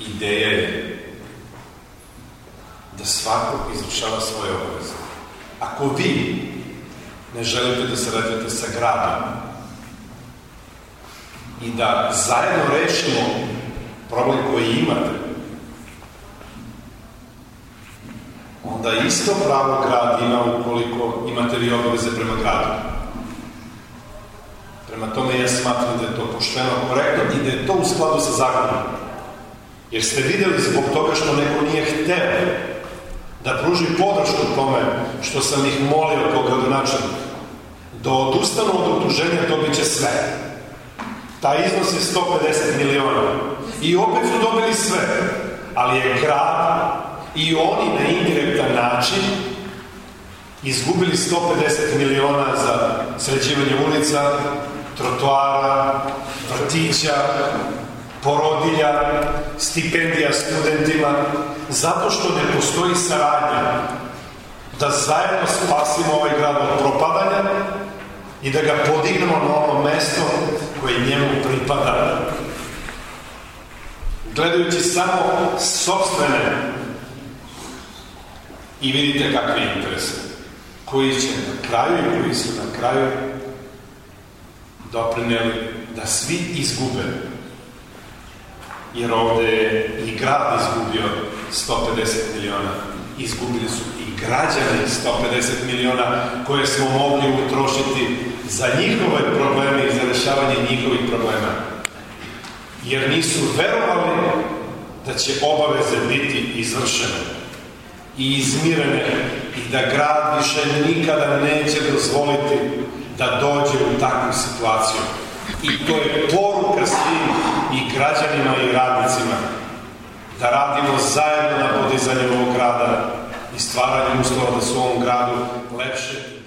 Ideja je da svako izvršava svoje obaveze. Ako vi ne želite da se radite sa gradom i da zajedno rešimo problem koji imate, onda isto pravo grad ima ukoliko imate vi obaveze prema gradu. Prema tome ja smatram da je to pošteno, korektno i da je to u skladu sa zakonom. Jer ste videli zbog toga što neko nije hteo da pruži podršku tome što sam ih molio kao gradonačelnik da odustanu od otuženja dobit će sve. Taj iznos je 150 miliona. I opet su dobili sve. Ali je grad i oni na indirektan način izgubili 150 miliona za sređivanje ulica, trotoara, vrtića, porodilja, stipendija studentima, zato što ne postoji saradnja da zajedno spasimo ovaj grad od propadanja i da ga podignemo na ono mesto koje njemu pripada. Gledajući samo sobstvene i vidite kakve interese koji će na kraju i koji su na kraju doprineli da svi izgube jer ovde je i grad izgubio 150 miliona izgubili su i građani 150 miliona koje smo mogli utrošiti za njihove probleme i za rešavanje njihovih problema. Jer nisu verovali da će obaveze biti izvršene i izmirene i da grad više nikada neće dozvoliti da dođe u takvu situaciju. I to je poruka i građanima i radnicima, da radimo zajedno na podizanju ovog grada i stvaranju uslova da su ovom gradu lepše